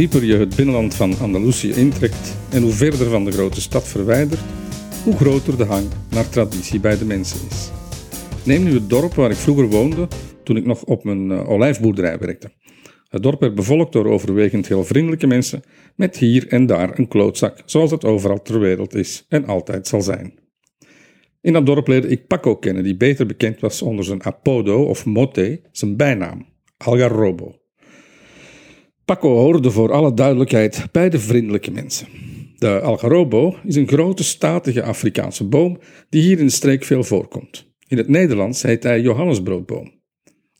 dieper je het binnenland van Andalusië intrekt en hoe verder van de grote stad verwijdert, hoe groter de hang naar traditie bij de mensen is. Neem nu het dorp waar ik vroeger woonde toen ik nog op mijn uh, olijfboerderij werkte. Het dorp werd bevolkt door overwegend heel vriendelijke mensen met hier en daar een klootzak, zoals het overal ter wereld is en altijd zal zijn. In dat dorp leerde ik Paco kennen, die beter bekend was onder zijn apodo of mote, zijn bijnaam, Algarrobo. Paco hoorde voor alle duidelijkheid bij de vriendelijke mensen. De algarobo is een grote statige Afrikaanse boom die hier in de streek veel voorkomt. In het Nederlands heet hij Johannesbroodboom.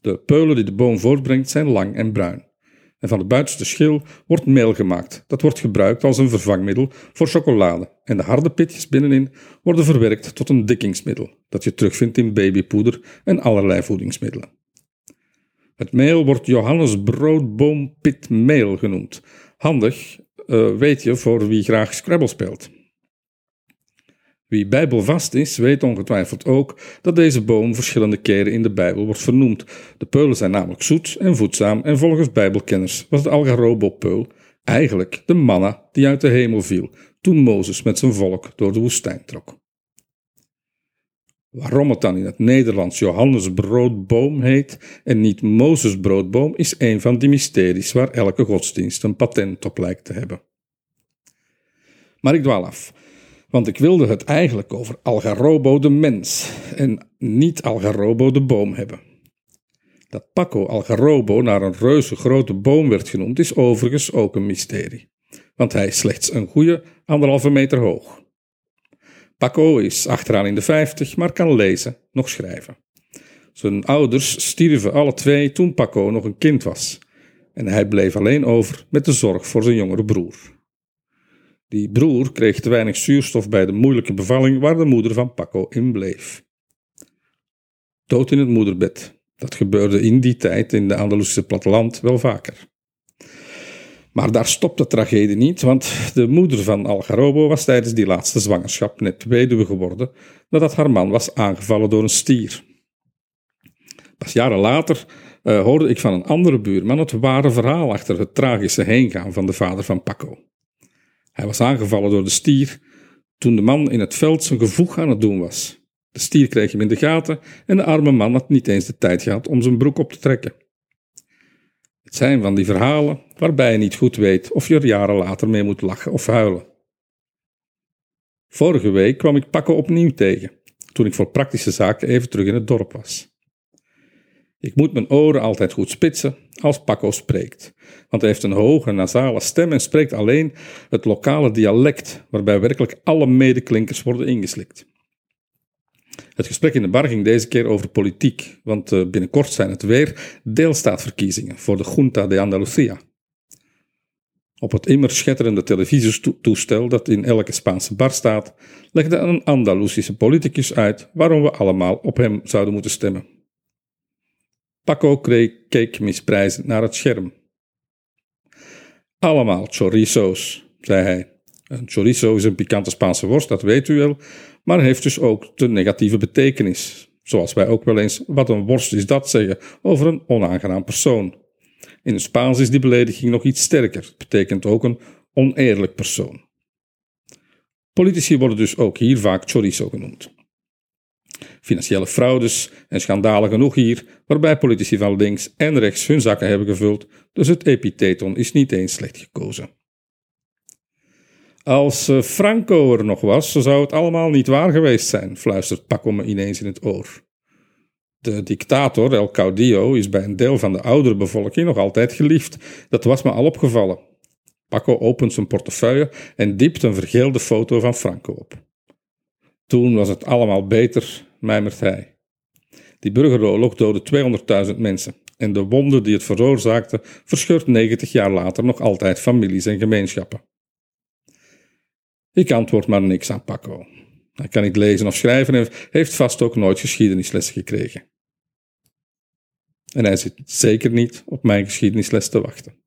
De peulen die de boom voortbrengt zijn lang en bruin. En van de buitenste schil wordt meel gemaakt. Dat wordt gebruikt als een vervangmiddel voor chocolade. En de harde pitjes binnenin worden verwerkt tot een dikkingsmiddel, dat je terugvindt in babypoeder en allerlei voedingsmiddelen. Het meel wordt Johannesbroodboompitmeel genoemd. Handig, uh, weet je, voor wie graag Scrabble speelt. Wie bijbelvast is, weet ongetwijfeld ook dat deze boom verschillende keren in de Bijbel wordt vernoemd. De peulen zijn namelijk zoet en voedzaam en volgens bijbelkenners was de algarobo-peul eigenlijk de manna die uit de hemel viel toen Mozes met zijn volk door de woestijn trok. Waarom het dan in het Nederlands Johannesbroodboom heet en niet Mozesbroodboom is een van die mysteries waar elke godsdienst een patent op lijkt te hebben. Maar ik dwaal af, want ik wilde het eigenlijk over Algarobo de mens en niet Algarobo de boom hebben. Dat Paco Algarobo naar een reuze grote boom werd genoemd is overigens ook een mysterie, want hij is slechts een goede anderhalve meter hoog. Paco is achteraan in de vijftig, maar kan lezen, nog schrijven. Zijn ouders stierven alle twee toen Paco nog een kind was. En hij bleef alleen over met de zorg voor zijn jongere broer. Die broer kreeg te weinig zuurstof bij de moeilijke bevalling waar de moeder van Paco in bleef. Dood in het moederbed. Dat gebeurde in die tijd in de Andalusische platteland wel vaker. Maar daar stopt de tragedie niet, want de moeder van Algarobo was tijdens die laatste zwangerschap net weduwe geworden nadat haar man was aangevallen door een stier. Pas jaren later uh, hoorde ik van een andere buurman het ware verhaal achter het tragische heengaan van de vader van Paco. Hij was aangevallen door de stier toen de man in het veld zijn gevoeg aan het doen was. De stier kreeg hem in de gaten en de arme man had niet eens de tijd gehad om zijn broek op te trekken. Het zijn van die verhalen waarbij je niet goed weet of je er jaren later mee moet lachen of huilen. Vorige week kwam ik Paco opnieuw tegen, toen ik voor praktische zaken even terug in het dorp was. Ik moet mijn oren altijd goed spitsen als Paco spreekt, want hij heeft een hoge nasale stem en spreekt alleen het lokale dialect, waarbij werkelijk alle medeklinkers worden ingeslikt. Het gesprek in de bar ging deze keer over politiek, want eh, binnenkort zijn het weer deelstaatverkiezingen voor de Junta de Andalucía. Op het immer schetterende televisietoestel dat in elke Spaanse bar staat, legde een Andalusische politicus uit waarom we allemaal op hem zouden moeten stemmen. Paco keek misprijzend naar het scherm. Allemaal chorizo's, zei hij. Een chorizo is een pikante Spaanse worst, dat weet u wel, maar heeft dus ook de negatieve betekenis. Zoals wij ook wel eens wat een worst is dat zeggen over een onaangenaam persoon. In het Spaans is die belediging nog iets sterker. Het betekent ook een oneerlijk persoon. Politici worden dus ook hier vaak chorizo genoemd. Financiële fraudes en schandalen genoeg hier, waarbij politici van links en rechts hun zakken hebben gevuld, dus het epitheton is niet eens slecht gekozen. Als eh, Franco er nog was, zou het allemaal niet waar geweest zijn, fluistert Paco me ineens in het oor. De dictator, El Caudillo, is bij een deel van de oudere bevolking nog altijd geliefd. Dat was me al opgevallen. Paco opent zijn portefeuille en diept een vergeelde foto van Franco op. Toen was het allemaal beter, mijmert hij. Die burgeroorlog doodde 200.000 mensen en de wonde die het veroorzaakte verscheurt 90 jaar later nog altijd families en gemeenschappen. Ik antwoord maar niks aan Paco. Hij kan niet lezen of schrijven en heeft vast ook nooit geschiedenislessen gekregen. En hij zit zeker niet op mijn geschiedenisles te wachten.